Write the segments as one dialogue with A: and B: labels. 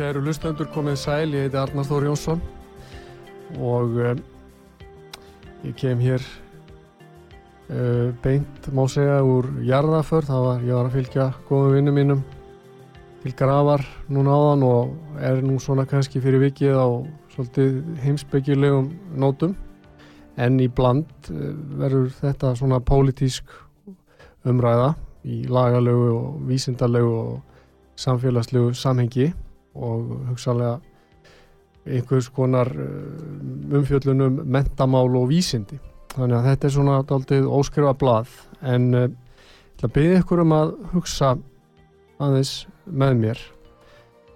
A: Kæru lustendur komið sæl, ég heiti Arnar Þór Jónsson og um, ég kem hér uh, beint, má segja, úr jarðaför, það var, ég var að fylgja góðum vinnum mínum til grafar núna áðan og er nú svona kannski fyrir vikið á svolítið heimsbyggjulegum nótum. En í bland uh, verður þetta svona pólitísk umræða í lagalögu og vísindalögu og samfélagslegu samhengi og hugsalega einhvers konar umfjöllunum mentamál og vísindi. Þannig að þetta er svona daldið óskrifa blað. En uh, ég ætla að byrja ykkur um að hugsa aðeins með mér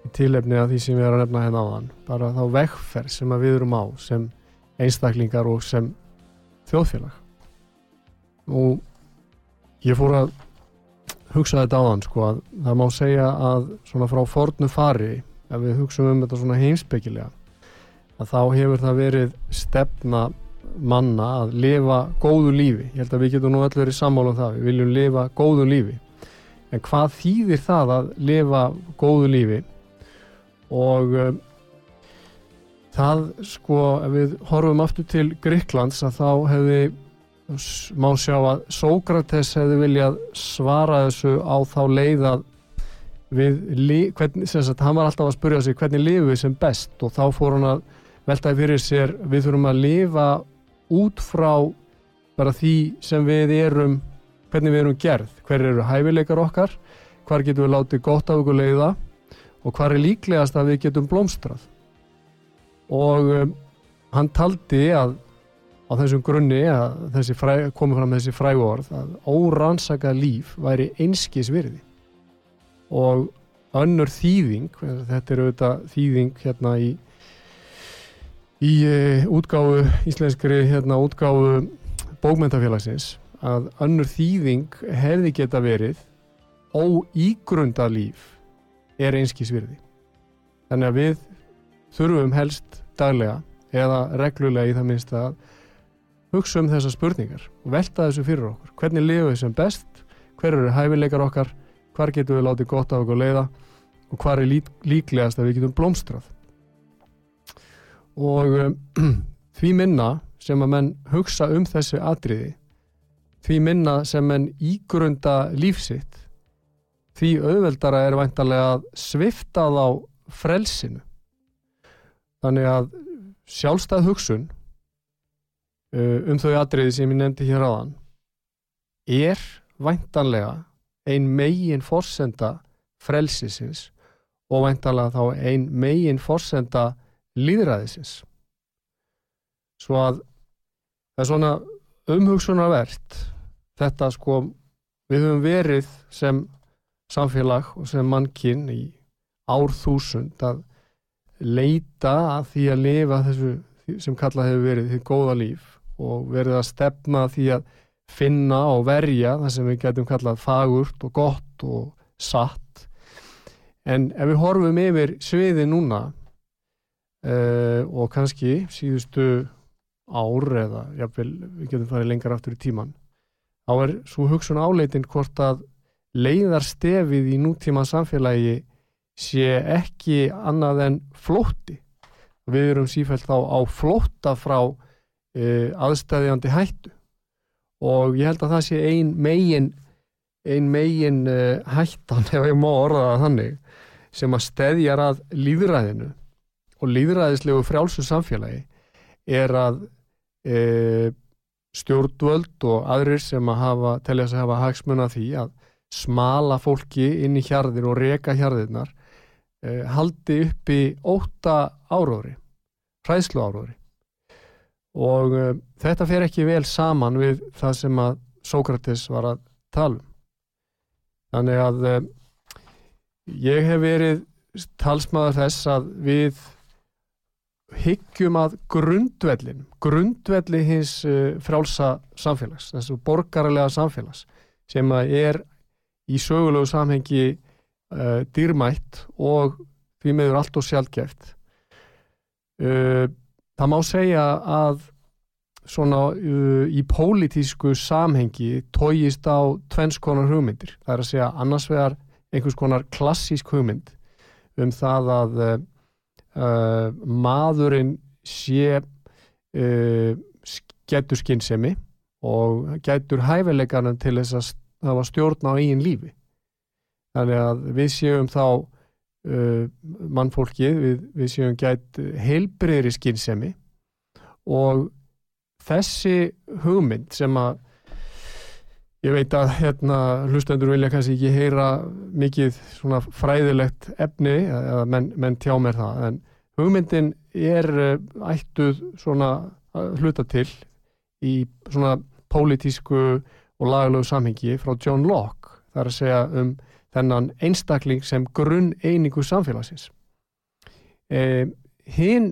A: í tilefni að því sem við erum að nefna hérna á þann bara þá vegferð sem við erum á sem einstaklingar og sem þjóðfélag. Og ég fór að hugsa þetta áðan sko að það má segja að svona frá fornu fari ef við hugsaum um þetta svona heimsbyggilega að þá hefur það verið stefna manna að lifa góðu lífi, ég held að við getum nú öll verið sammála um það, við viljum lifa góðu lífi. En hvað þýðir það að lifa góðu lífi? Og um, það sko ef við horfum aftur til Gríklands að þá hefði má sjá að Sókrates hefði viljað svara þessu á þá leið að hann var alltaf að spurja sig hvernig lifum við sem best? Og þá fór hann að veltaði fyrir sér við þurfum að lifa út frá bara því sem við erum hvernig við erum gerð, hver eru hæfileikar okkar, hvar getum við látið gott af okkur leiða? Og hvar er líklegast að við getum blómstrað? Og um, hann taldi að á þessum grunni að fræ, komið fram þessi frægu orð að órannsakað líf væri einskis virði. Og önnur þýðing þetta er auðvitað þýðing hérna í í uh, útgáfu íslenskri hérna útgáfu bókmentafélagsins að önnur þýðing hefði geta verið óígrunda líf er einskis virði. Þannig að við þurfum helst daglega eða reglulega í það minnst að hugsa um þessar spurningar og velta þessu fyrir okkur. Hvernig lifum við sem best? Hver eru hæfileikar okkar? Hvar getum við látið gott af okkur leiða? Og hvar er lík, líklegast að við getum blómstrað? Og um, því minna sem að menn hugsa um þessu atriði, því minna sem menn ígrunda lífsitt, því auðveldara er væntalega að svifta þá frelsinu. Þannig að sjálfstæð hugsun um þau atriði sem ég nefndi hér áðan er væntanlega ein megin forsenda frelsisins og væntanlega þá ein megin forsenda líðræðisins svo að það er svona umhugsunarvert þetta sko við höfum verið sem samfélag og sem mannkinn í árþúsund að leita að því að lifa þessu sem kallað hefur verið því góða líf og verið að stefna því að finna og verja það sem við getum kallað fagurt og gott og satt. En ef við horfum yfir sviði núna uh, og kannski síðustu ár eða jafnvel, við getum farið lengar aftur í tíman þá er svo hugsun áleitin hvort að leiðarstefið í nútíma samfélagi sé ekki annað en flótti. Við erum sífælt á, á flótta frá uh, aðstæðjandi hættu. Og ég held að það sé ein megin ein megin uh, hættan ef ég má orða það þannig sem að stedjar að líðræðinu og líðræðislegu frjálsu samfélagi er að e, stjórnvöld og aðrir sem að hafa, telja sig að hafa hagsmuna því að smala fólki inn í hjarðir og reka hjarðirnar haldi upp í óta áróðri, hræðslu áróðri og e, þetta fer ekki vel saman við það sem að Sókrates var að tala um. Þannig að e, ég hef verið talsmaður þess að við hyggjum að grundvellin, grundvelli hins uh, frálsa samfélags, þessu borgarlega samfélags sem er í sögulegu samhengi uh, dýrmætt og því meður allt og sjálfgeft. Uh, það má segja að svona í pólitísku samhengi tójist á tvennskonar hugmyndir. Það er að segja annars vegar einhvers konar klassísk hugmynd um það að uh, maðurinn sé uh, getur skinnsemi og getur hæfileikanum til þess að hafa stjórn á eigin lífi þannig að við séum þá uh, mannfólkið við, við séum gæt heilbreyðri skinnsemi og þessi hugmynd sem að Ég veit að hérna hlustendur vilja kannski ekki heyra mikið svona fræðilegt efni eða menn, menn tjá mér það en hugmyndin er eh, ættuð svona hluta til í svona pólitísku og lagalögu samhengi frá John Locke þar að segja um þennan einstakling sem grunn einingu samfélagsins. E, Hinn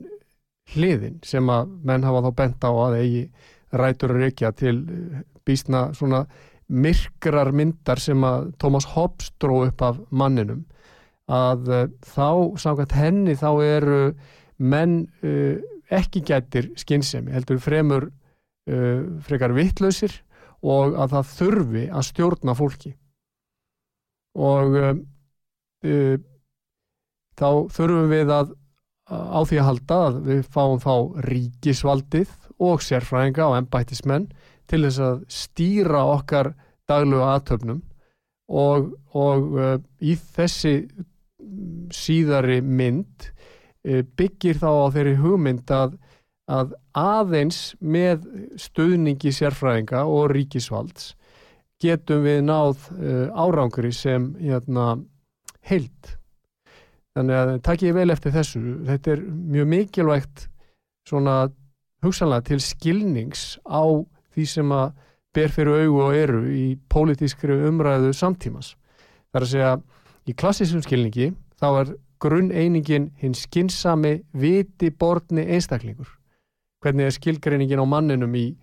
A: hliðin sem að menn hafa þá bent á að eigi rætur að reykja til býstna svona myrkrar myndar sem að Thomas Hobbes dró upp af manninum að uh, þá, samkvæmt henni þá eru menn uh, ekki gætir skinnsemi, heldur fremur uh, frekar vittlausir og að það þurfi að stjórna fólki og þá þurfum við að á því að halda að við fáum þá ríkisvaldið og sérfræðinga og ennbættismenn til þess að stýra okkar daglegu aðtöfnum og, og uh, í þessi síðari mynd uh, byggir þá á þeirri hugmynd að, að aðeins með stöðningi sérfræðinga og ríkisvalds getum við náð uh, árangri sem hérna, heilt. Þannig að takk ég vel eftir þessu. Þetta er mjög mikilvægt svona hugsanlega til skilnings á því sem að ber fyrir augu og eru í pólitískri umræðu samtímas. Það er að segja, í klassísum skilningi þá er grunn einingin hinn skinsami viti borðni einstaklingur. Hvernig er skilgreiningin á manninum í,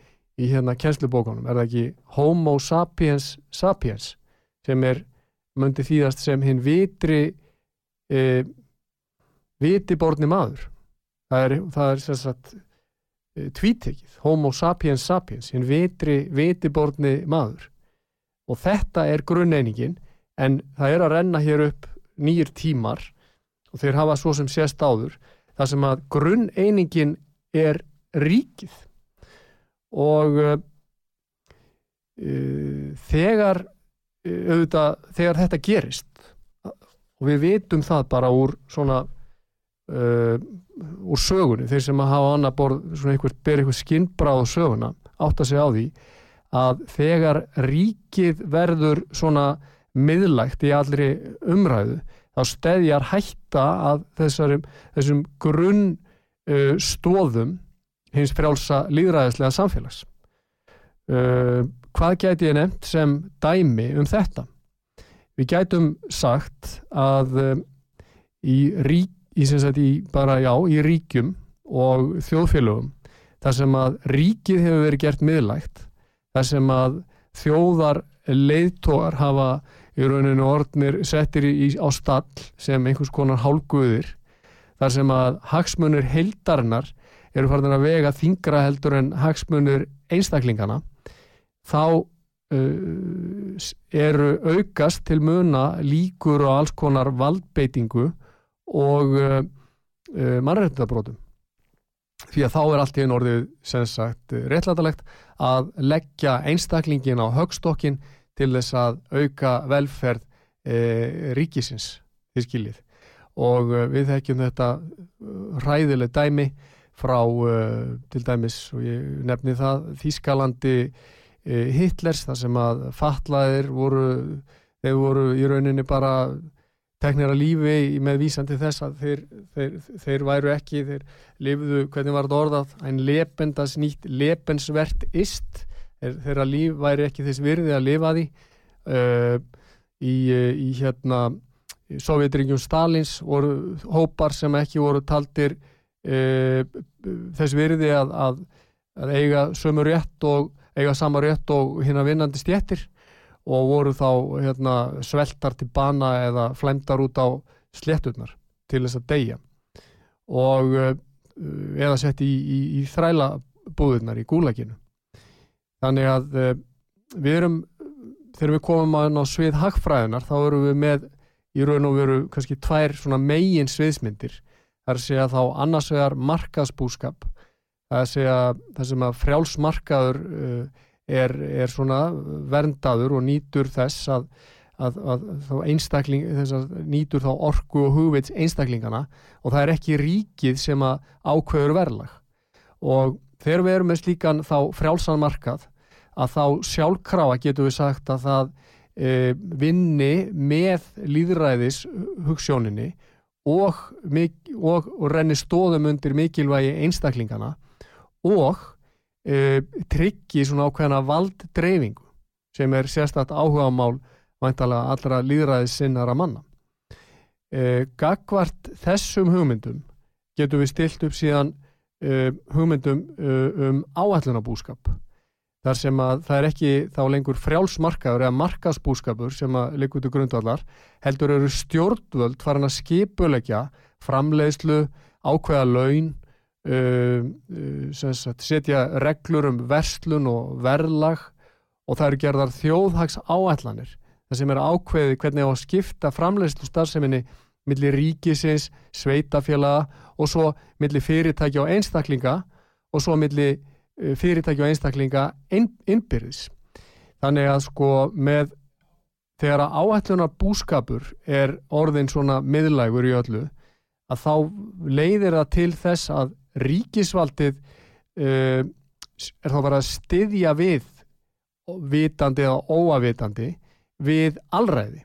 A: í hérna kjenslubókunum? Er það ekki homo sapiens sapiens sem er, möndi þýðast sem hinn vitri e, viti borðni maður. Það er, það er sérstaklega Eh, tvítekið, homo sapiens sapiens hinn vitri, vitiborni maður og þetta er grunneiningin en það er að renna hér upp nýjir tímar og þeir hafa svo sem sést áður það sem að grunneiningin er ríkið og uh, þegar uh, auðvitað, þegar þetta gerist og við vitum það bara úr svona uh, úr sögunni, þeir sem að hafa annar borð, svona einhvert, ber einhvert skinnbráð söguna, átta sig á því að þegar ríkið verður svona miðlægt í allri umræðu þá stedjar hætta að þessum grunn uh, stóðum hins frjálsa líðræðislega samfélags. Uh, hvað gæti ég nefnt sem dæmi um þetta? Við gætum sagt að uh, í rík í, sagt, í, bara, já, í ríkjum og þjóðfélögum þar sem að ríkið hefur verið gert miðlægt þar sem að þjóðar leiðtógar hafa í rauninu orðnir settir á stall sem einhvers konar hálguðir þar sem að hagsmunir heldarinnar eru farin að vega þingra heldur en hagsmunir einstaklingana þá uh, eru aukast til muna líkur og alls konar valdbeitingu og uh, uh, mannrættindabrótum því að þá er allt í einn orðið sem sagt réttlætalegt að leggja einstaklingin á högstokkin til þess að auka velferð e, ríkisins því skiljið. Og við þekkjum þetta ræðileg dæmi frá uh, til dæmis og ég nefni það Þískalandi uh, Hitlers þar sem að fatlaðir voru, þeir voru í rauninni bara teknir að lífi með vísandi þess að þeir, þeir, þeir væru ekki, þeir lifðu, hvernig var þetta orðað, einn lependas nýtt lepensvert ist. Þeirra líf væri ekki þess virði að lifa því. Uh, í, í hérna Sovjetringjum Stalins voru hópar sem ekki voru taldir uh, þess virði að, að, að eiga sömu rétt og eiga sama rétt og hérna vinnandi stjettir og voru þá hérna, sveltar til bana eða flæmdar út á slétturnar til þess að deyja. Og uh, eða sett í, í, í þræla búðurnar í gúlækinu þannig að uh, við erum þegar við komum að ná svið hagfræðinar þá erum við með í raun og veru kannski tvær svona megin sviðsmyndir það er að segja þá annars vegar markaðsbúskap. Það er að segja það sem að frjálsmarkaður uh, er, er svona verndaður og nýtur þess að, að, að þess að nýtur þá orku og hugvits einstaklingana og það er ekki ríkið sem að ákveður verðlag. Og þegar við erum með slíkan þá frjálsan markað að þá sjálfkrafa getur við sagt að það e, vinni með líðræðis hugssjóninni og, og, og renni stóðum undir mikilvægi einstaklingana og e, tryggi svona ákveðna valddreyfingu sem er sérstaklega áhuga mál væntalega allra líðræðis sinnara manna. E, gagvart þessum hugmyndum getur við stilt upp síðan uh, hugmyndum uh, um áallunabúskap þar sem að það er ekki þá lengur frjálsmarkaður eða markasbúskapur sem að likur til grundvallar heldur eru stjórnvöld farin að skipulegja framleiðslu, ákveða laun uh, sagt, setja reglur um verslun og verðlag og það eru gerðar þjóðhags áallanir það sem er ákveði hvernig á að skipta framleiðslu starfseminni millir ríkisins, sveitafélaga og svo millir fyrirtækja og einstaklinga og svo millir eh, fyrirtækja og einstaklinga inn, innbyrðis. Þannig að sko með þegar að áætlunar búskapur er orðin svona miðlægur í öllu að þá leiðir það til þess að ríkisvaldið uh, er þá bara að styðja við vitandi eða óavitandi við allræði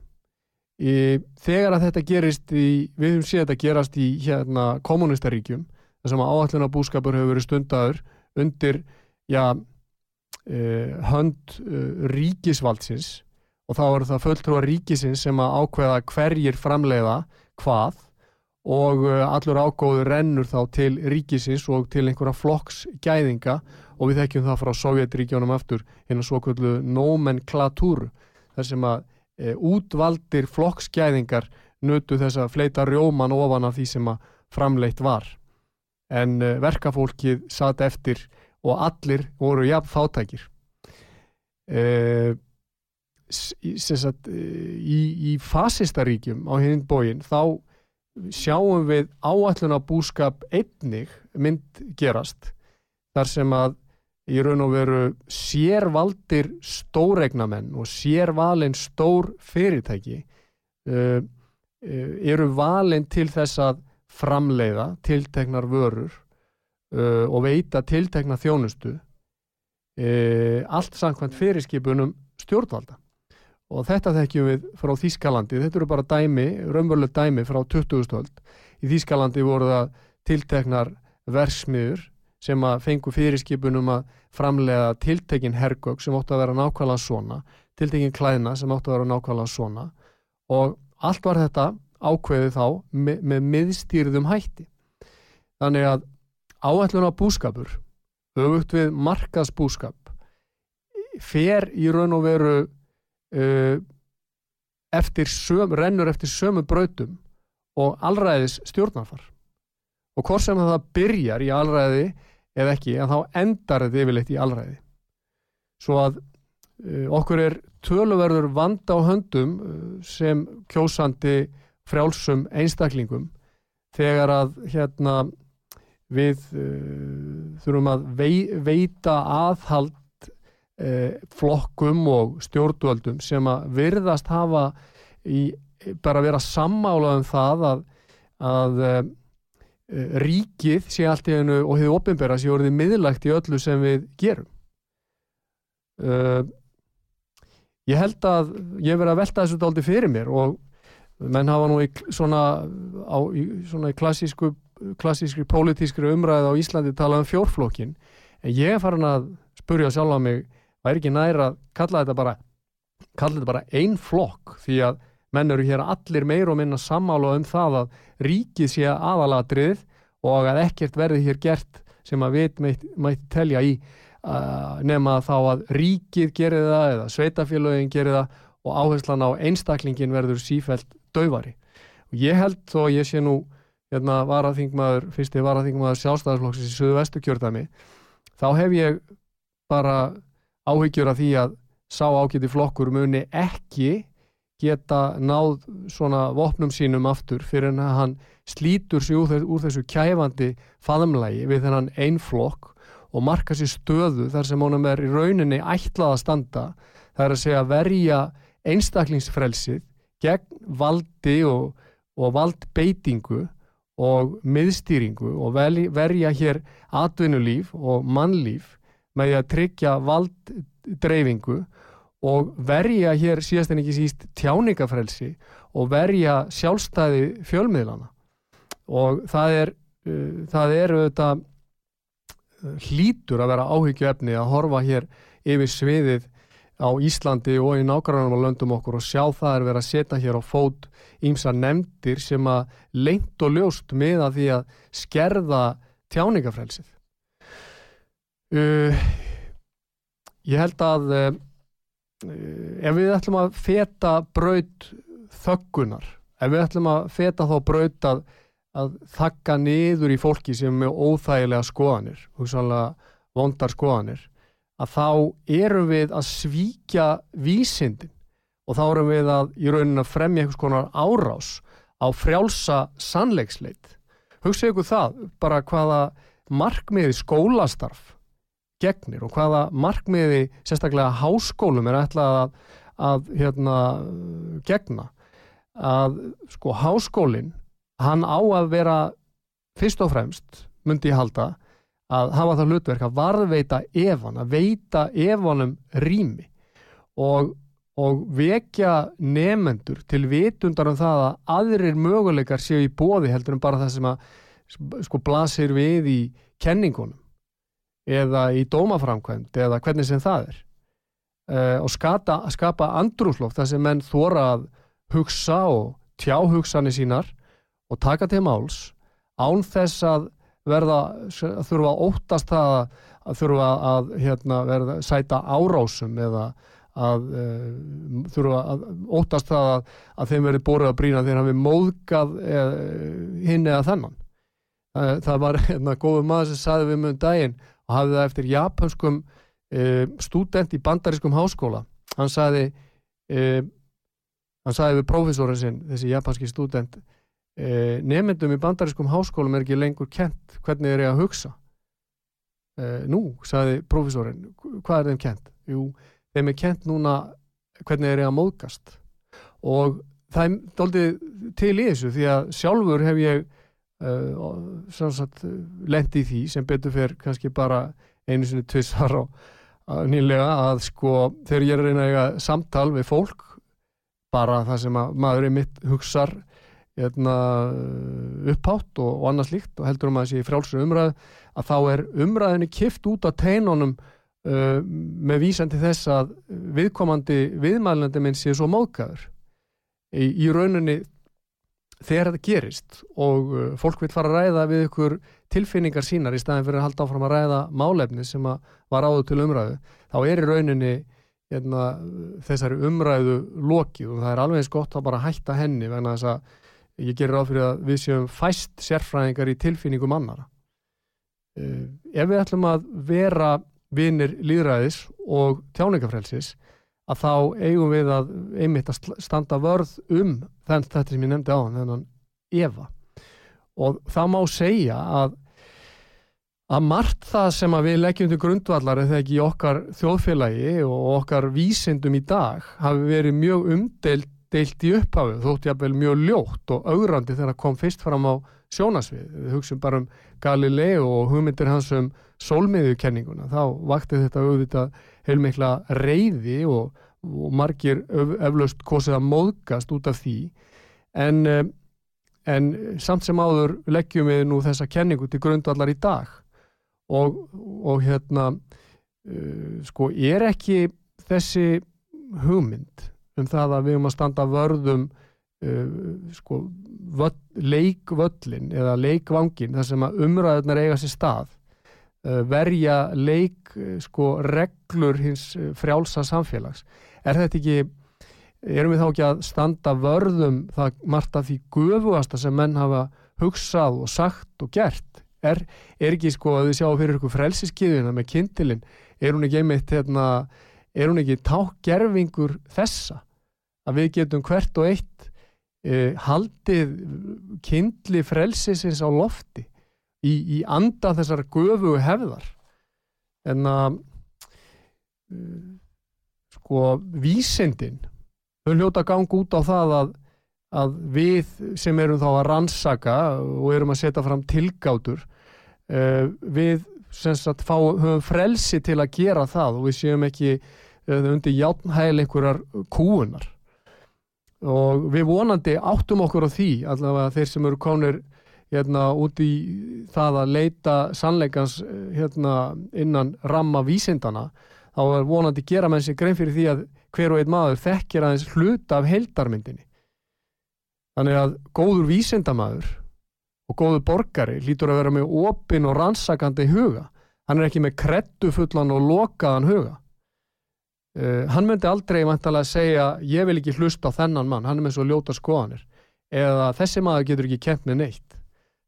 A: Í, þegar að þetta gerist í, við höfum séð þetta gerast í hérna kommunistaríkjum þar sem áallina búskapur hefur verið stundaður undir já, eh, hönd eh, ríkisvaldsins og þá eru það fulltrúar ríkisins sem að ákveða hverjir framleiða hvað og eh, allur ágóður rennur þá til ríkisins og til einhverja flokksgæðinga og við þekkjum það frá Sovjetríkjónum aftur hinn að svo kvöldu nomenklatúru þar sem að e, útvaldir flokksgæðingar nötu þess að fleita rjóman ofan af því sem að framleitt var en e, verkafólkið satt eftir og allir voru jafn þáttækir e, sagt, í, í fasistaríkjum á hinn bóin þá sjáum við áalluna búskap einnig mynd gerast þar sem að í raun og veru sérvaldir stóregnamenn og sérvalin stór fyrirtæki uh, uh, eru valin til þess að framleiða tilteknar vörur uh, og veita tiltekna þjónustu uh, allt samkvæmt fyrirskipunum stjórnvalda. Og þetta þekkjum við frá Þískalandi þetta eru bara dæmi, raunveruleg dæmi frá 20. stöld í Þískalandi voru það tilteknar versmiður sem að fengu fyrirskipunum að framlega tiltekin hergögg sem óttu að vera nákvæmlega svona, tiltekin klæðna sem óttu að vera nákvæmlega svona. Og allt var þetta ákveðið þá með, með miðstýrðum hætti. Þannig að áætlun á búskapur, auðvögt við markaðsbúskap, fer í raun og veru uh, eftir söm, rennur eftir sömu brautum og allræðis stjórnarfar. Og hvort sem það byrjar í allræði eða ekki, en þá endar þetta yfirleitt í alræði. Svo að uh, okkur er töluverður vanda á höndum uh, sem kjósandi frjálsum einstaklingum þegar að hérna við uh, þurfum að vei, veita aðhald flokkum og stjórnvöldum sem að virðast hafa í, bara vera sammála um það að, að uh, ríkið sé allt í hennu og hefur opinbera sé orðið miðlægt í öllu sem við gerum. Uh, ég held að ég verið að velta þessu daldi fyrir mér og menn hafa nú í svona, á, í, svona í klassísku klassískri pólitískri umræði á Íslandi talað um fjórflokkin en ég er farin að spurja sjálf á mig væri ekki næra að kalla þetta bara kalla þetta bara einn flokk? Því að menn eru hér allir meir og minna sammála um það að ríkið sé aðalatrið og að ekkert verði hér gert sem að við mætti telja í uh, nema þá að ríkið gerir það eða sveitafélögin gerir það og áherslan á einstaklingin verður sífælt döfari. Og ég held þó að ég sé nú hérna varaþingmaður, fyrsti varaþingmaður sjálfstæðarflokksins í söðu vestu kjörðami þá hef ég bara áhyggjur af því að sá ágæti flokkur muni ekki geta náð svona vopnum sínum aftur fyrir en að hann slítur sig úr, úr þessu kæfandi faðumlægi við þennan einn flokk og marka sér stöðu þar sem honum er í rauninni ætlað að standa það er að segja verja einstaklingsfrelsið gegn valdi og, og valdbeitingu og miðstýringu og verja hér atvinnulíf og mannlíf með að tryggja valddreyfingu og verja hér síðast en ekki síst tjáningafrelsi og verja sjálfstæði fjölmiðlana og það er uh, það er auðvitað uh, hlítur að vera áhyggju efni að horfa hér yfir sviðið á Íslandi og í nákvæmlega löndum okkur og sjá það er verið að setja hér á fót ímsa nefndir sem að lengt og ljóst með að því að skerða tjáningafrelsið. Uh, ég held að uh, ef við ætlum að feta braut þöggunar, ef við ætlum að feta þá braut að, að þakka niður í fólki sem er óþægilega skoðanir, hugsanlega vondar skoðanir, að þá erum við að svíkja vísindin og þá erum við að í raunin að fremja einhvers konar árás á frjálsa sannleiksleit. Hugsaðu ykkur það, bara hvaða markmiði skólastarf gegnir og hvaða markmiði sérstaklega háskólum er ætlað að, að hérna, gegna. Að sko háskólinn, hann á að vera fyrst og fremst, myndi ég halda, að hafa það hlutverk að varðveita efan, að veita efanum rými og, og vekja nefendur til vitundar um það að aðrir möguleikar séu í bóði heldur en bara það sem að sko blasir við í kenningunum eða í dómaframkvæmd eða hvernig sem það er. Uh, og skata, skapa andrúsloft þar sem menn þóra að hugsa og tjá hugsanir sínar og taka til máls án þess að verða þurfa að óttast það að þurfa að hérna, verða sæta árásum eða að uh, þurfa að óttast það að, að þeim verði bórið að brína þegar við móðgað uh, hinn eða þennan. Það, það var hérna góðu maður sem saði við mjög um daginn og hafði það eftir japanskum uh, student í bandarískum háskóla. Hann saði, hann saði við profesorinn sinn, þessi japanski student, eh, nefndum í bandarískum háskólum er ekki lengur kent hvernig er ég að hugsa eh, nú, saði profesorinn hvað er þeim kent? Jú, þeim er kent núna hvernig er ég að móðgast og það er doldið til í þessu því að sjálfur hef ég uh, lend í því sem betur fyrir kannski bara einu sinni tvissar og nýlega að sko þegar ég er að reyna að eiga samtal við fólk bara það sem að maður er mitt hérna, upphátt og, og annars líkt og heldur um að þessi frjálsur umræð að þá er umræðinni kift út af teinunum uh, með vísandi þess að viðkomandi viðmælandi minn sé svo móðgæður í, í rauninni þegar þetta gerist og uh, fólk vil fara að ræða við ykkur tilfinningar sínar í staðin fyrir að halda áfram að ræða málefni sem var áður til umræðu þá er í rauninni hérna, þessari umræðu lokið og það er alveg eins gott að bara hætta henni vegna þess að ég gerir á fyrir að við séum fæst sérfræðingar í tilfinningum annara uh, ef við ætlum að vera vinir líðræðis og tjáningafrelsis að þá eigum við að einmitt að standa vörð um þenn þetta sem ég nefndi á þennan Eva. Og það má segja að að margt það sem að við leggjum til grundvallar eða ekki í okkar þjóðfélagi og okkar vísindum í dag hafi verið mjög umdelt deilt í upphafu þótt ég að vel mjög ljótt og augrandi þegar það kom fyrst fram á sjónasvið. Við hugsim bara um Galileo og hugmyndir hans um sólmiðjukenninguna. Þá vakti þetta auðvitað heilmikla reyði og, og margir eflaust kosið að móðgast út af því. En, eh, en samt sem áður leggjum við nú þessa kenningu til grundvallar í dag. Og, og hérna, uh, sko, er ekki þessi hugmynd um það að við höfum að standa vörðum uh, sko, völl, leikvöllin eða leikvangin þar sem að umræðunar eiga sér stað uh, verja leik uh, sko, reglur hins uh, frjálsa samfélags. Er þetta ekki erum við þá ekki að standa vörðum það margt af því gufuasta sem menn hafa hugsað og sagt og gert? Er, er ekki sko að við sjáum fyrir ykkur frelsiskiðina með kindilinn er hún ekki einmitt hérna er hún ekki tákgerfingur þessa? Að við getum hvert og eitt eh, haldið kindli frelsisins á lofti í, í anda þessar göfu hefðar. En að uh, sko vísindin þau hljóta gang út á það að, að við sem erum þá að rannsaka og erum að setja fram tilgátur uh, við sagt fá, höfum frelsi til að gera það og við séum ekki undir játnhæl einhverjar kúunar og við vonandi áttum okkur á því allavega þeir sem eru konir hérna út í það að leita sannleikans hérna innan ramma vísindana þá er vonandi gera með þessi grein fyrir því að hver og einn maður þekkir aðeins hluta af heldarmyndinni þannig að góður vísindamaður og góður borgari lítur að vera með opin og rannsakandi huga. Hann er ekki með krettufullan og lokaðan huga Uh, hann myndi aldrei vantalega segja ég vil ekki hlusta á þennan mann, hann er með svo ljóta skoðanir. Eða þessi maður getur ekki með neitt.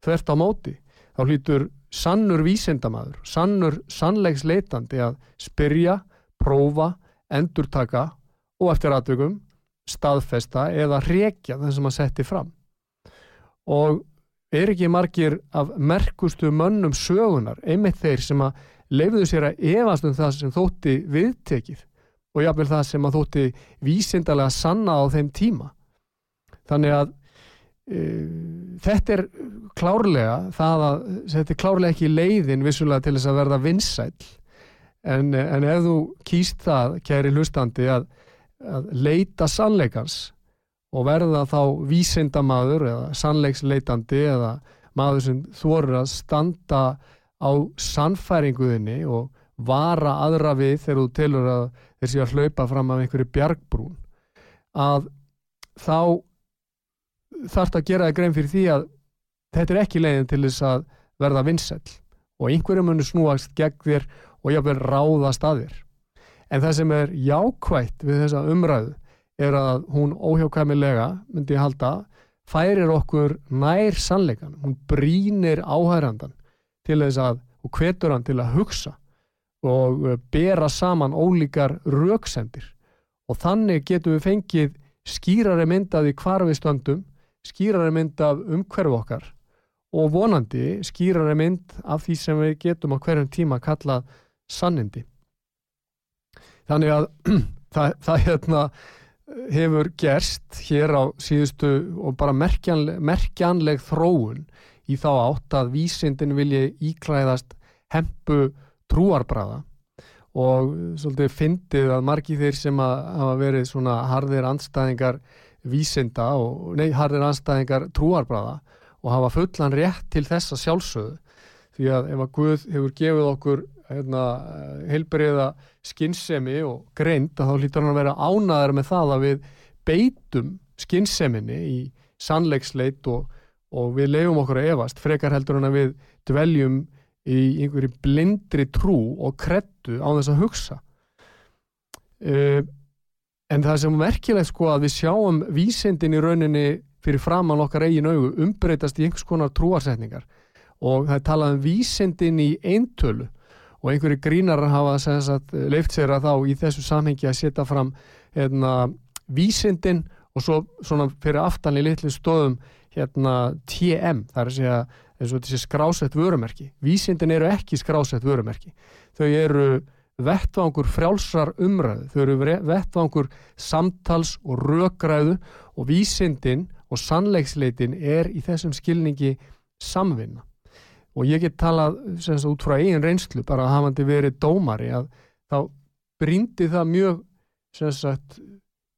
A: Þvert á móti þá hlýtur sannur vísindamaður sannur sannleiksleitandi að spyrja, prófa endurtaka og eftir aðtökum staðfesta eða rekja það sem að setja fram. Og er ekki margir af merkustu mönnum sögunar einmitt þeir sem að leifðu sér að efast um það sem þótti viðtekið og jáfnveil það sem að þótti vísindarlega sanna á þeim tíma. Þannig að e, þetta er klárlega það að þetta er klárlega ekki leiðin vissulega til þess að verða vinsæl en, en ef þú kýst það kæri hlustandi að, að leita sannleikans og verða þá vísindamadur eða sannleiksleitandi eða maður sem þorur að standa á sannfæringuðinni og vara aðra við þegar þú telur að þeir séu að hlaupa fram af einhverju bjargbrún. Að þá þarf það að gera það grein fyrir því að þetta er ekki leiðin til þess að verða vinsell og einhverjum munir snúast gegn þér og jáfnvel ráðast að þér. En það sem er jákvægt við þessa umræðu er að hún óhjákvæmilega myndi ég halda færir okkur nær sannleikan hún brínir áhærandan til þess að og hvetur hann til að hugsa og uh, bera saman ólíkar rauksendir og þannig getum við fengið skýrari myndaði hvar við stöndum, skýrari mynd af umhverfu okkar og vonandi skýrari mynd af því sem við getum á hverjum tíma kallað sannindi. Þannig að það, það hérna, hefur gerst hér á síðustu og bara merkjanleg, merkjanleg þróun í þá átt að vísindin vilji íklæðast hempu trúarbræða og svolítið fyndið að margi þeir sem að hafa verið svona harðir anstæðingar vísinda og nei, harðir anstæðingar trúarbræða og hafa fullan rétt til þessa sjálfsögðu. Því að ef að Guð hefur gefið okkur hérna, heilbriða skinnsemi og greint þá hlýtur hann að vera ánaðar með það að við beitum skinnseminni í sannleiksleit og, og við leifum okkur að evast frekar heldur hann að við dveljum í einhverju blindri trú og krettu á þess að hugsa. Uh, en það sem merkilegt sko að við sjáum vísendin í rauninni fyrir framann okkar eigin augu umbreytast í einhvers konar trúarsetningar. Og það er talað um vísendin í eintölu. Og einhverju grínar hafa leift sér að þá í þessu samhengi að setja fram hérna, vísendin og svo fyrir aftan í litlu stóðum hérna TM, það er að segja eins og þessi skrásett vörumerki. Vísindin eru ekki skrásett vörumerki. Þau eru vettvangur frjálsar umræðu, þau eru vettvangur samtals og rökræðu og vísindin og sannleiksleitin er í þessum skilningi samvinna. Og ég get talað sagt, út frá eigin reynslu bara að hafandi verið dómari að þá brindi það mjög sagt,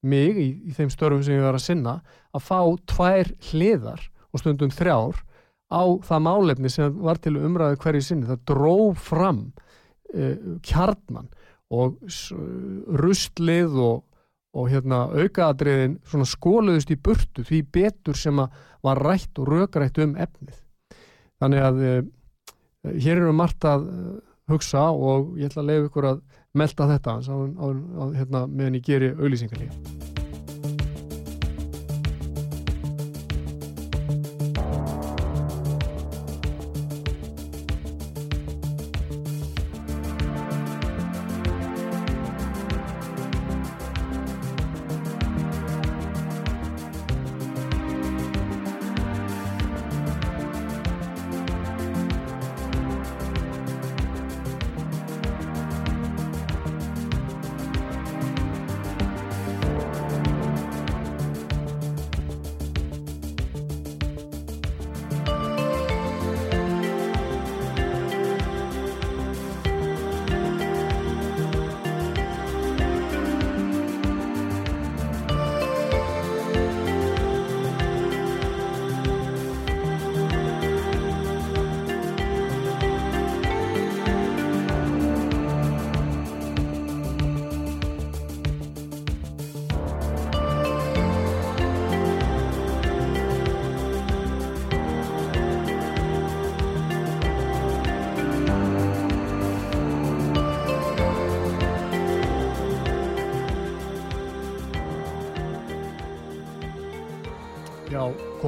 A: mig í, í þeim störfum sem ég var að sinna að fá tvær hliðar og stundum þrjár á það málefni sem var til umræðu hverju sinni. Það dróf fram uh, kjarnan og rustlið og, og hérna, aukaadriðin skóluðust í burtu því betur sem var rætt og rökrætt um efnið. Þannig að uh, hér eru margt að uh, hugsa og ég ætla að leiða ykkur að melda þetta á, á, á, hérna, meðan ég geri auðlýsingarlíf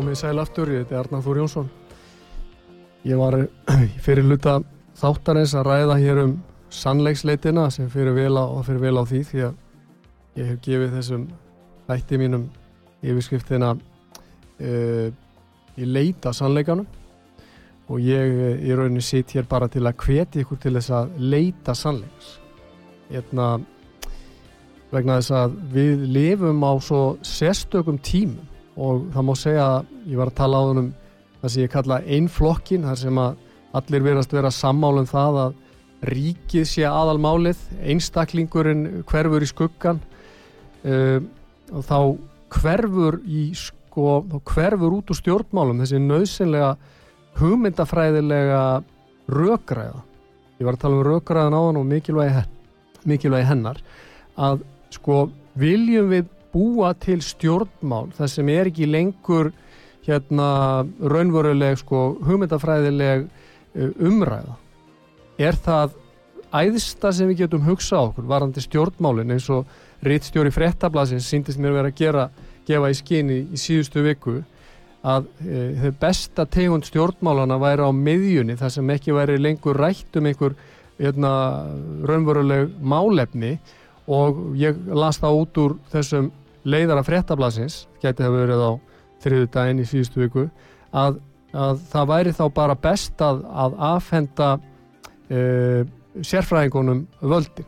A: komið sæl aftur, ég heiti Arnar Þór Jónsson. Ég var fyrir luta þáttarins að ræða hér um sannleiksleitina sem fyrir vel á, fyrir vel á því því að ég hef gefið þessum þætti mínum yfirskriftina uh, ég leita sannleikanum. Og ég í rauninni sitt hér bara til að hveti ykkur til þess að leita sannleiks. Hérna vegna þess að við lifum á svo sérstökum tímum og það má segja að ég var að tala á húnum það sem ég kalla einflokkin þar sem að allir verðast vera sammálum það að ríkið sé aðalmálið einstaklingurinn hverfur í skuggan uh, og þá hverfur í sko, þá hverfur út úr stjórnmálum þessi nöðsynlega hugmyndafræðilega rökræða. Ég var að tala um rökræðan á hann og mikilvægi hennar. Að sko viljum við búa til stjórnmál það sem er ekki lengur hérna raunveruleg sko hugmyndafræðileg uh, umræða. Er það æðsta sem við getum hugsað okkur varandi stjórnmálin eins og rittstjóri frettablasins síndist mér verið að gera gefa í skinni í síðustu viku að e, þau besta tegund stjórnmálana væri á miðjunni þar sem ekki væri lengur rætt um einhver hérna, raunveruleg málefni. Og ég las það út úr þessum leiðara frettablasins, gæti það verið á þriðu daginn í síðustu viku að, að það væri þá bara best að, að afhenda uh, sérfræðingunum völdi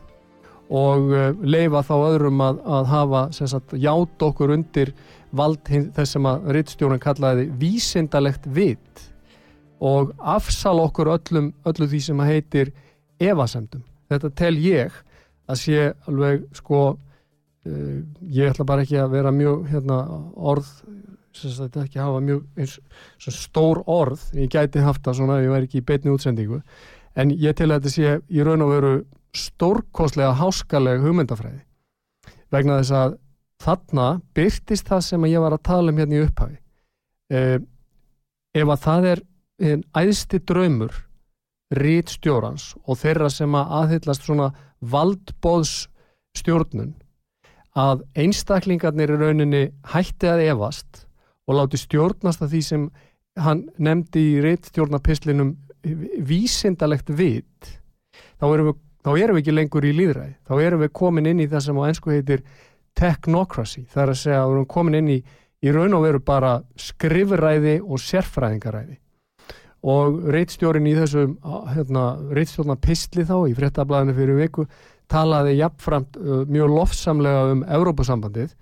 A: og uh, leifa þá öðrum að, að hafa sagt, ját okkur undir vald þess sem að rittstjórun kallaði vísindalegt vit og afsal okkur öllum öllu því sem að heitir evasemdum. Þetta tel ég að sé alveg sko ég ætla bara ekki að vera mjög hérna, orð þetta ekki hafa mjög eins, stór orð, ég gæti haft það svona ef ég væri ekki í beitni útsendingu. En ég til að þetta sé í raun og veru stórkoslega háskalega hugmyndafræði. Vegna þess að þarna byrtist það sem ég var að tala um hérna í upphafi. Uh, ef að það er einn æðsti draumur rít stjórans og þeirra sem að aðhyllast svona valdbóðs stjórnun að einstaklingarnir í rauninni hætti að evast og láti stjórnast að því sem hann nefndi í reittstjórnapislinum vísindalegt vit þá erum, við, þá erum við ekki lengur í líðræði þá erum við komin inn í það sem á ennsku heitir technocracy það er að segja að við erum komin inn í í raun og veru bara skrifræði og sérfræðingaræði. Og reittstjórin í þessum hérna, reittstjórnapistli þá í frettablaðinu fyrir viku talaði jafnframt uh, mjög lofsamlega um Európusambandið.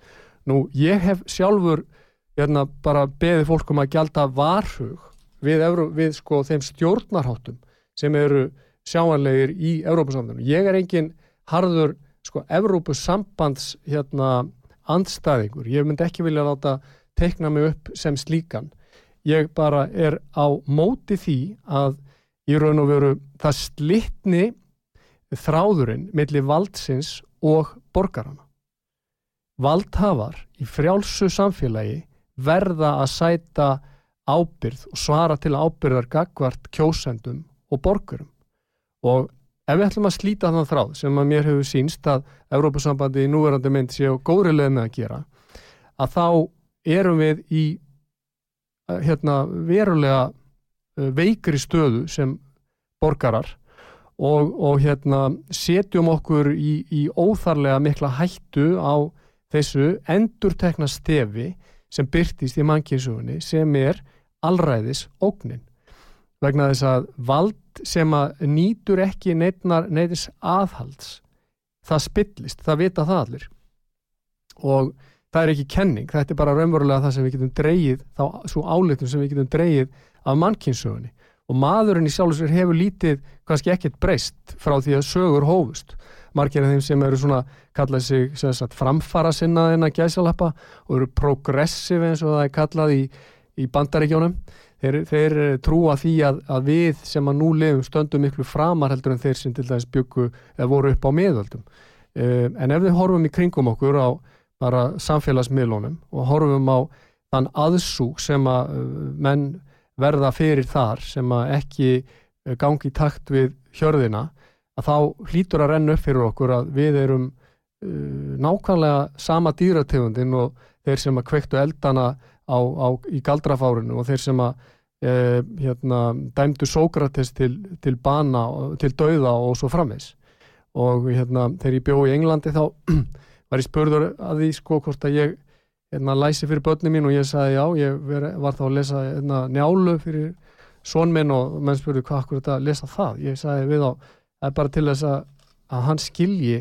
A: Nú, ég hef sjálfur hérna, bara beðið fólkum að gjalda varhug við, Evró, við sko þeim stjórnarháttum sem eru sjáanlegir í Evrópusambandu. Ég er engin harður sko Evrópusambands hérna andstæðingur. Ég myndi ekki vilja láta teikna mig upp sem slíkan. Ég bara er á móti því að í raun og veru það slittni þráðurinn millir valdsins og borgarana. Valdhafar í frjálsu samfélagi verða að sæta ábyrð og svara til ábyrðar gagvart kjósendum og borgurum. Og ef við ætlum að slíta þann þráð sem að mér hefur sínst að Európa-sambandi í núverandi mynd sé og góðri leið með að gera, að þá erum við í hérna, verulega veikri stöðu sem borgarar og, og hérna, setjum okkur í, í óþarlega mikla hættu á þessu endurtekna stefi sem byrtist í mannkynsugunni sem er allræðis ógnin. Vegna þess að vald sem að nýtur ekki neitnar neitis aðhalds það spillist, það vita það allir. Og það er ekki kenning, þetta er bara raunverulega það sem við getum dreyið, þá svo álitum sem við getum dreyið af mannkynsugunni og maðurinn í sjálfsvegar hefur lítið kannski ekkert breyst frá því að sögur hófust. Margir af þeim sem eru svona kallað sig sagt, framfara sinna en að gæsalappa og eru progressive eins og það er kallað í, í bandaríkjónum þeir, þeir trúa því að, að við sem að nú lefum stöndum miklu framar heldur en þeir sem til dæmis byggu eða voru upp á miðöldum. Um, en ef við horfum í kringum okkur á bara samfélagsmiðlunum og horfum á þann aðsúk sem að uh, menn verða fyrir þar sem að ekki uh, gangi í takt við hjörðina að þá hlýtur að renna upp fyrir okkur að við erum uh, nákvæmlega sama dýrategundin og þeir sem að kvektu eldana á, á, í galdrafárinu og þeir sem að uh, hérna, dæmdu Sókrates til, til bana, til dauða og svo framvegs og hérna, þegar ég bjó í Englandi þá var ég spörður að því sko hvort að ég hérna, læsi fyrir börnum mín og ég sagði já, ég veri, var þá að lesa hérna, njálu fyrir sónminn og menn spurði hvað akkur þetta að lesa það ég sagði við á það er bara til þess að, að hann skilji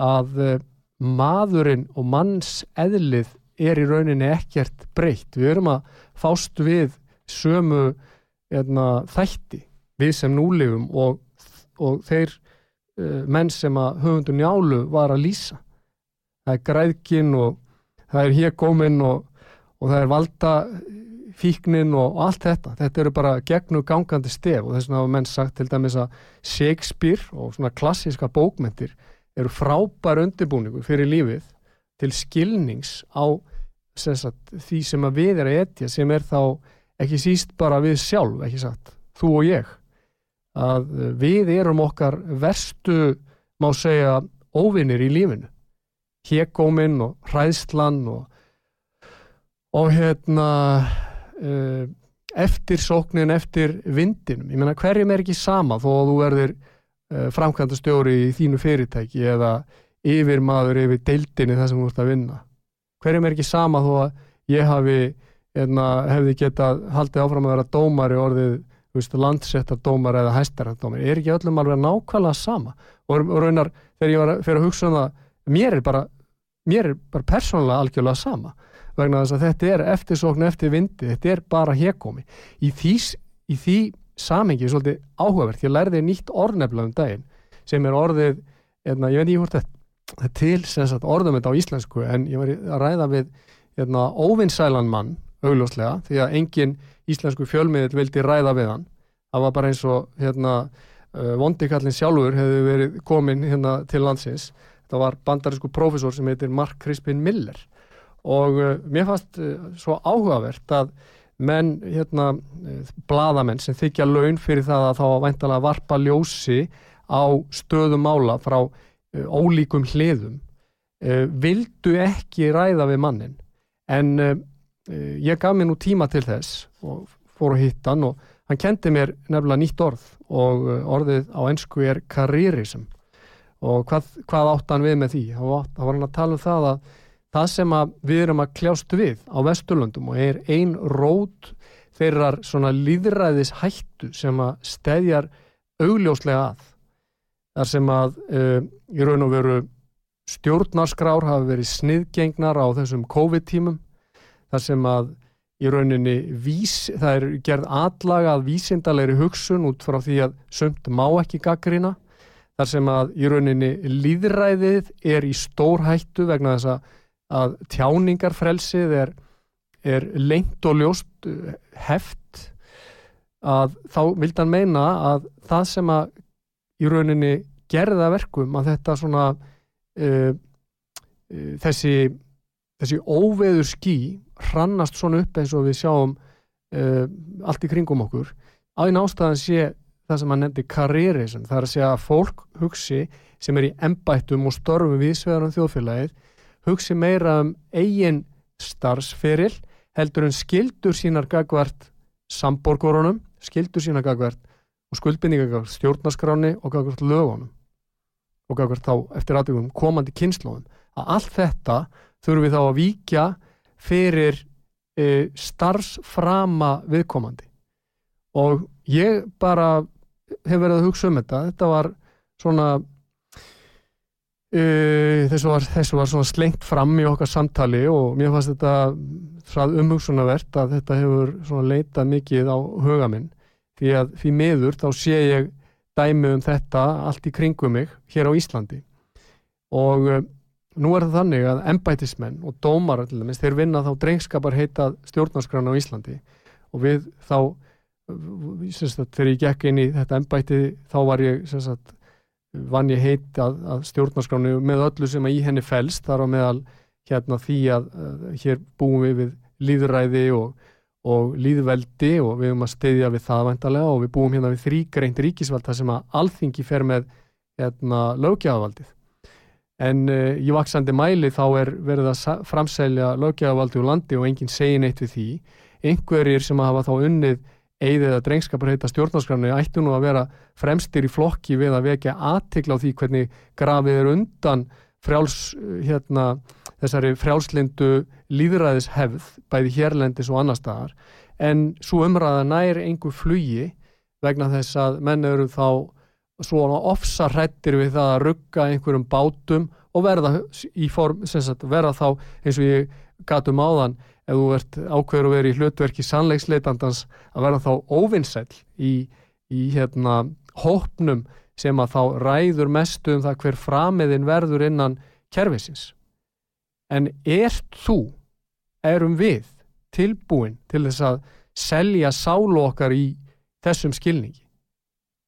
A: að uh, maðurinn og manns eðlið er í rauninni ekkert breytt. Við erum að fást við sömu eðna, þætti við sem núlifum og, og þeir uh, menn sem að höfundu njálu var að lýsa. Það er græðkin og það er hégóminn og, og það er valda fíknin og, allt þetta. Þetta eru bara gegnu gangandi stef og þess vegna hafa menn sagt til dæmis að Shakespeare og svona klassíska bókmentir eru frábær undirbúningu fyrir lífið til skilnings á sagt, því sem að við er að etja sem er þá ekki síst bara við sjálf, ekki sagt, þú og ég að við erum okkar verstu, má segja óvinnir í lífinu hégóminn og hræðslan og og hérna uh, eftir sóknin, eftir vindinum. Ég menna hverjum er ekki sama þó að þú verður uh, framkvæmda stjóri í þínu fyrirtæki eða yfir maður yfir deildinni það sem þú ert að vinna. Hverjum er ekki sama þó að ég hafi hérna, hefði getað haldið áfram að vera dómari orðið landsettardómar eða hæstarættdómar. Ég er ekki öllum alveg nákvæmlega sama og, og raunar þegar ég var að, að hugsa um það, mér er bara mér er bara persónulega algjörlega sama vegna þess að þetta er eftirsókn eftir vindi, þetta er bara hegómi í því, í því samengi er svolítið áhugavert, ég lærði nýtt orðnefla um daginn sem er orðið eðna, ég veit ekki hvort þetta er til sagt, orðum þetta á íslensku en ég var að ræða við eðna, óvinnsælan mann augljóslega, því að engin íslensku fjölmiðil vildi ræða við hann. Það var bara eins og hérna, uh, vondikallin sjálfur hefði verið komin hérna, til landsins það var bandarísku profesor sem heitir Mark Crispin Miller. Og uh, mér fannst uh, svo áhugavert að menn, hérna, uh, bladamenn sem þykja laun fyrir það að þá væntalega varpa ljósi á stöðum mála frá ólíkum hliðum vildu ekki ræða við mannin en ég gaf mér nú tíma til þess og fór að hitta hann og hann kendi mér nefnilega nýtt orð og orðið á ennsku er karriérism og hvað, hvað átt hann við með því? þá var hann að tala um það að það sem við erum að kljást við á Vesturlundum og er ein rót þeirrar svona líðræðis hættu sem að stedjar augljóslega að. Þar sem að uh, í raun og veru stjórnarskrár hafa verið sniðgengnar á þessum COVID-tímum. Þar sem að í rauninni vís, það er gerð atlagað vísindalegri hugsun út frá því að sömt má ekki gaggrina þar sem að í rauninni líðræðið er í stór hættu vegna þess að, að tjáningarfrelsið er, er lengt og ljóst uh, heft að þá vildan meina að það sem að í rauninni gerða verkum að þetta svona uh, uh, þessi þessi óveður skí hrannast svona upp eins og við sjáum uh, allt í kringum okkur. Aðeins ástæðan sé það sem hann nefndi karriérism, það er að segja að fólk hugsi sem er í embættum og störfum við sveðarum þjóðfélagið hugsi meira um eigin starfsferil heldur en skildur sínar gagvart samborgorunum, skildur sínar gagvart og skuldbindinga gagvart stjórnaskráni og gagvart lögunum og gagvart þá eftir aðtökum komandi kynnslóðum að allt þetta þurfum við þá að víkja fyrir e, starfsframa viðkomandi. Og ég bara hef verið að hugsa um þetta. Þetta var svona e, þessu, var, var svona slengt fram í okkar samtali og mér fannst þetta umhugsunavert að þetta hefur svona leitað mikið á hugaminn því að því miður þá sé ég dæmi um þetta allt í kringum mig hér á Íslandi. Og Nú er það þannig að embætismenn og dómar allir, þeir vinna þá drengskapar heita stjórnarskrána á Íslandi. Og við þá sagt, þegar ég gekk inn í þetta embæti þá var ég sagt, vann ég heit að, að stjórnarskránu með öllu sem að í henni fælst þar á meðal hérna því að, að hér búum við við líðræði og, og líðveldi og við erum að steyðja við það vantarlega og við búum hérna við þrýgreint ríkisvald þar sem að alþingi fer með hérna lögjafavaldið en uh, í vaksandi mæli þá er verið að framsælja löggegavaldi úr landi og enginn segir neitt við því. Einhverjir sem hafa þá unnið eigðið að drengskapur heita stjórnarskrænu ættu nú að vera fremstir í flokki við að vekja aðtikla á því hvernig grafið er undan frjáls, hérna, þessari frjálslindu líðræðishefð bæði hérlendis og annar staðar. En svo umræða nær einhver flugi vegna þess að menn eru þá svona ofsarrættir við það að rugga einhverjum bátum og verða, form, sagt, verða þá eins og ég gatum áðan ef þú ert ákveður að vera í hlutverki sannleiksleitandans að verða þá óvinnsæl í, í hérna, hópnum sem að þá ræður mestu um það hver framiðin verður innan kervisins. En ert þú, erum við tilbúin til þess að selja sálu okkar í þessum skilningi?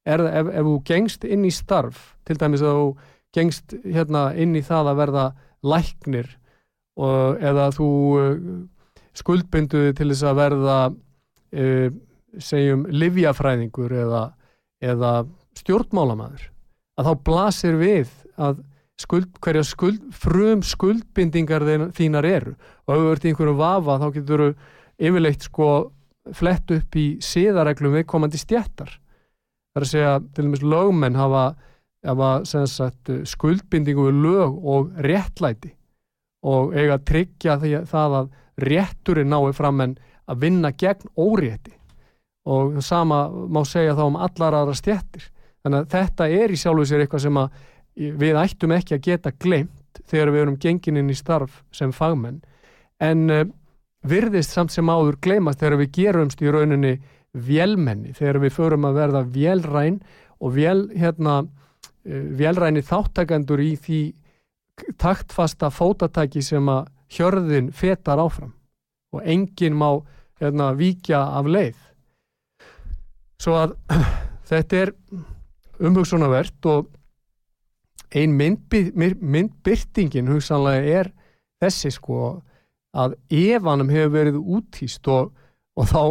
A: er, ef, ef þú gengst inn í starf til dæmis að þú gengst hérna, inn í það að verða læknir og, eða þú skuldbynduði til þess að verða uh, segjum livjafræðingur eða, eða stjórnmálamæður að þá blasir við að skuld, hverja skuld, frum skuldbindingar þínar eru. Og ef þú ert í einhverju vafa þá getur þú yfirleitt sko flett upp í síðareglum viðkomandi stjættar Það er að segja, til dæmis lögmenn hafa, hafa sagt, skuldbindingu við lög og réttlæti. Og eiga að tryggja því, það að rétturinn nái fram en að vinna gegn órétti og sama má segja þá um allar aðra stjættir. Þannig að þetta er í sjálfu sér eitthvað sem við ættum ekki að geta glemt þegar við erum gengininn í starf sem fagmenn en uh, virðist samt sem áður glemast þegar við gerumst í rauninni vélmenni þegar við förum að verða vélræn og vél, hérna, eh, vélræni þáttakandur í því taktfasta fótatæki sem að hjörðin fetar áfram og enginn má hérna, víkja af leið. Svo að þetta er umhugsunavert og ein myndbyrtingin hugsanlega er þessi sko að evanum hefur verið útýst og, og þá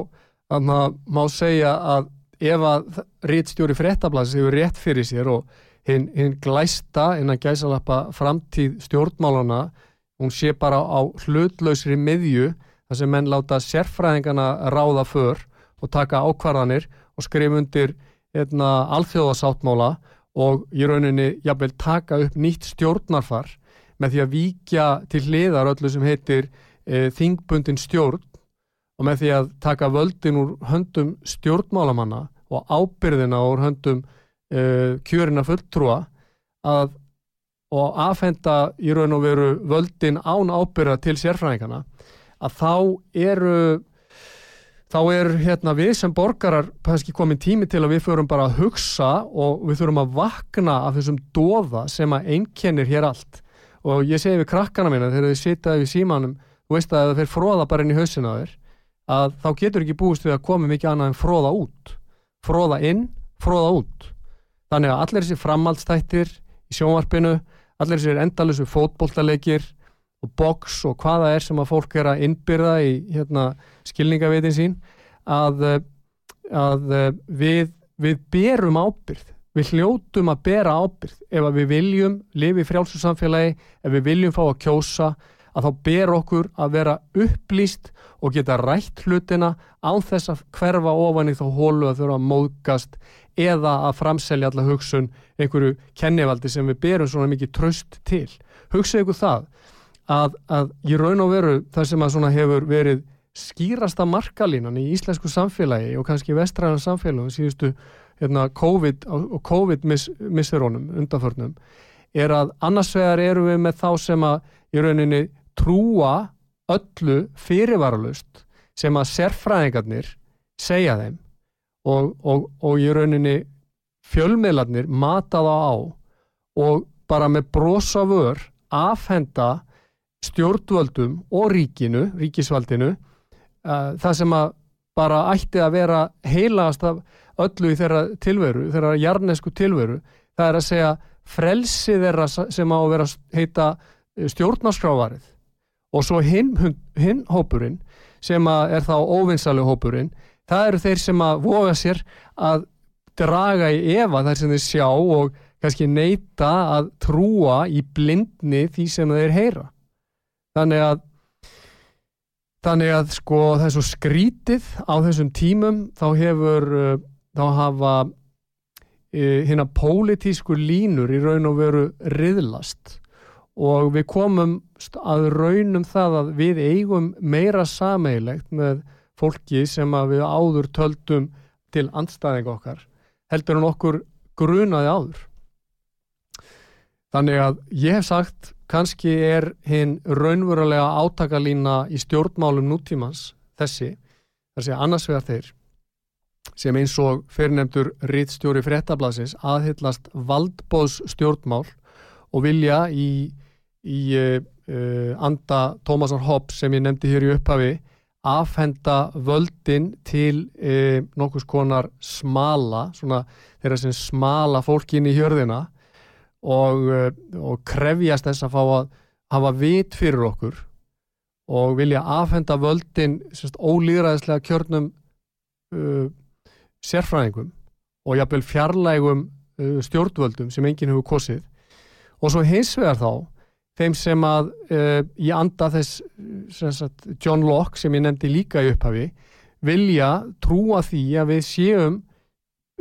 A: að má segja að ef að réttstjóri fréttablasins hefur rétt fyrir sér og hinn hin glæsta innan gæsalappa framtíð stjórnmálana, hún sé bara á hlutlausri miðju þar sem menn láta sérfræðingana ráða för og taka ákvarðanir og skrif undir hérna, alþjóðasáttmála og í rauninni jafnvel taka upp nýtt stjórnarfar með því að víkja til hliðar öllu sem heitir e, þingbundin stjórn og með því að taka völdin úr höndum stjórnmálamanna og ábyrðina úr höndum uh, kjörina fulltrúa að, og aðfenda í raun og veru völdin án ábyrða til sérfræðingana að þá eru þá er hérna við sem borgarar kannski komin tími til að við förum bara að hugsa og við þurfum að vakna af þessum doða sem að einkennir hér allt. Og ég segi við krakkana mína þegar þið sitaði við símanum þú veist að það fer fróða bara inn í hausina þér að þá getur ekki búist við að koma mikið annað en fróða út. Fróða inn, fróða út. Þannig að allir þessi framhaldstættir í sjónvarpinu, allir þessi endalusu fótbolltalegir og boks og hvaða er sem að fólk er að innbyrða í hérna, skilningavitin sín að, að við, við berum ábyrð við hljótum að bera ábyrð ef við viljum lifi frjálsum samfélagi ef við viljum fá að kjósa að þá ber okkur að vera upplýst og geta rætt hlutina án þess að hverfa ofan í þá hólu að þurfa að móðgast eða að framselja alla hugsun einhverju kennivaldi sem við berum svona mikið tröst til. Hugsa ykkur það að, að ég raun og veru það sem að svona hefur verið skýrasta markalínan í íslensku samfélagi og kannski vestræðan samfélagum síðustu hérna, COVID og COVID-misserónum undanförnum er að annars vegar eru við með þá sem að í rauninni trúa öllu fyrirvaralust sem að sérfræðingarnir segja þeim og, og, og í rauninni fjölmiðlarnir mata það á og bara með brosa vör afhenda stjórnvöldum og ríkinu, ríkisvaldinu uh, það sem að bara ætti að vera heilast af öllu í þeirra tilveru, þeirra jarnesku tilveru, það er að segja frelsi þeirra sem á að vera heita eh, stjórnarskrávarið og svo hinn hin hópurinn sem er þá óvinnsali hópurinn það eru þeir sem að voga sér að draga í efa þar sem þeir sjá og kannski neyta að trúa í blindni því sem þeir heyra. Þannig að þannig að sko svo skrítið á þessum tímum þá hefur uh, þá hafa hérna pólitísku línur í raun og veru riðlast og við komum að raunum það að við eigum meira sameilegt með fólki sem við áður töldum til andstæðing okkar heldur en okkur grunaði áður. Þannig að ég hef sagt kannski er hinn raunverulega átakalína í stjórnmálum nútímans þessi, þessi annars vegar þeir sem eins og fyrirnemdur rittstjóri fréttablasins aðhyllast valdbóðs stjórnmál og vilja í, í uh, anda Tómasar Hobbs sem ég nefndi hér í upphafi afhenda völdin til e, nokkus konar smala, svona þeirra sem smala fólk inn í hjörðina og, e, og krefjast þess að fá að hafa vit fyrir okkur og vilja afhenda völdin semst, ólýðræðislega kjörnum uh, sérfræðingum og jafnvel fjarlægum uh, stjórnvöldum sem enginn hefur kosið. Og svo hins vegar þá þeim sem að uh, í anda þess sagt, John Locke sem ég nefndi líka í upphafi vilja trúa því að við séum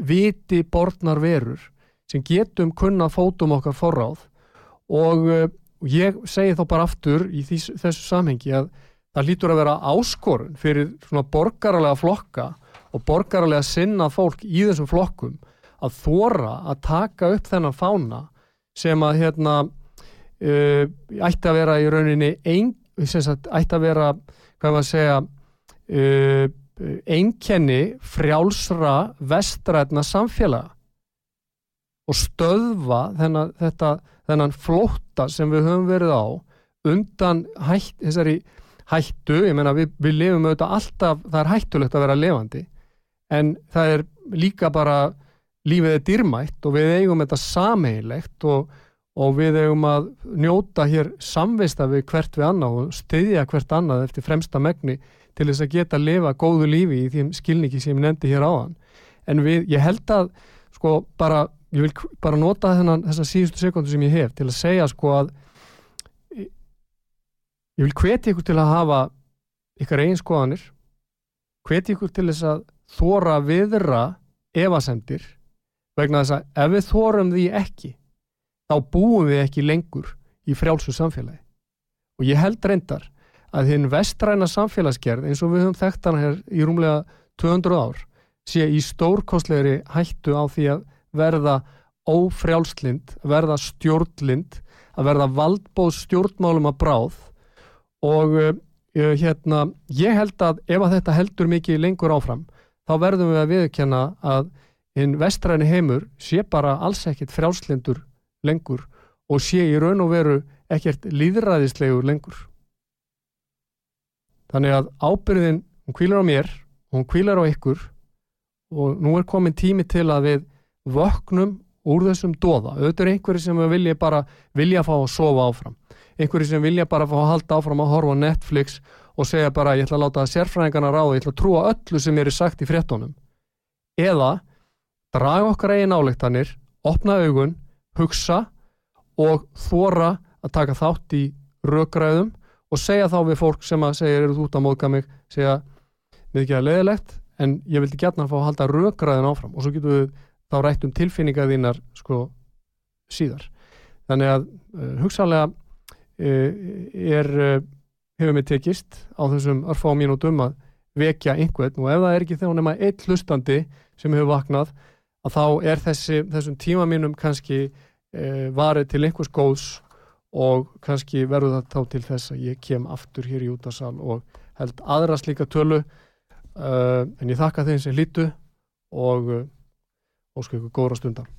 A: viti borðnar verur sem getum kunna fótum okkar forráð. Og uh, ég segi þá bara aftur í þess, þessu samhengi að það lítur að vera áskorun fyrir svona borgaralega flokka og borgaralega sinna fólk í þessum flokkum að þóra að taka upp þennan fána sem að hérna uh, ætti að vera í rauninni ein, sagt, ætti að vera hvað maður segja uh, einkenni frjálsra vestrætna samfélaga og stöðva þennan, þetta, þennan flótta sem við höfum verið á undan hætt, þessari hættu, ég menna við, við lifum auðvitað alltaf, það er hættulegt að vera levandi en það er líka bara lífið er dýrmætt og við eigum þetta sameigilegt og og við eigum að njóta hér samvista við hvert við annað og styðja hvert annað eftir fremsta megni til þess að geta að lifa góðu lífi í því skilningi sem ég nefndi hér áðan. En við, ég held að sko bara, ég vil bara nota þennan þessa síðustu sekundu sem ég hef til að segja sko að ég vil hveti ykkur til að hafa ykkar eigin skoðanir hveti ykkur til þess að þóra viðra evasendir vegna þess að ef við þórum því ekki þá búum við ekki lengur í frjálsu samfélagi. Og ég held reyndar að hinn vestræna samfélagsgerð eins og við höfum þekkt hana hér í rúmlega 200 ár sé í stórkostlegri hættu á því að verða ófrjálslind, verða stjórnlind, að verða valdbóð stjórnmálum að bráð og uh, hérna, ég held að ef að þetta heldur mikið lengur áfram þá verðum við að viðkjanna að hinn vestræni heimur sé bara alls ekkit frjálslindur lengur og sé í raun og veru ekkert líðræðislegur lengur. Þannig að ábyrðin, hún kvílar á mér hún kvílar á ykkur og nú er komin tími til að við vöknum úr þessum dóða. Auðvitað er einhverju sem vilja bara vilja fá að sofa áfram. Einhverju sem vilja bara fá að halda áfram að horfa Netflix og segja bara ég ætla að láta sérfræðingarna ráða, ég ætla að trúa öllu sem er sagt í fréttonum. Eða draga okkar eigin álektanir, opna augun, hugsa og þóra að taka þátt í rökgræðum og segja þá við fólk sem að segja eru þú út að móðka mig, segja við ekki að leiðilegt en ég vildi gætna að fá að halda rökgræðin áfram. Og svo getum við þá rætt um tilfinninga þínar sko síðar. Þannig að uh, hugsalega uh, er uh, hefur mig tekist á þessum örfá mínútum að vekja einhvern og ef það er ekki þegar nema eitt hlustandi sem hefur vaknað að þá er þessi, þessum tíma mínum kannski varið til einhvers góðs og kannski verður það þá til þess að ég kem aftur hér í útasal og held aðra slíka tölu. Uh, en ég þakka þeim sem lítu og ósku ykkur góðra stundar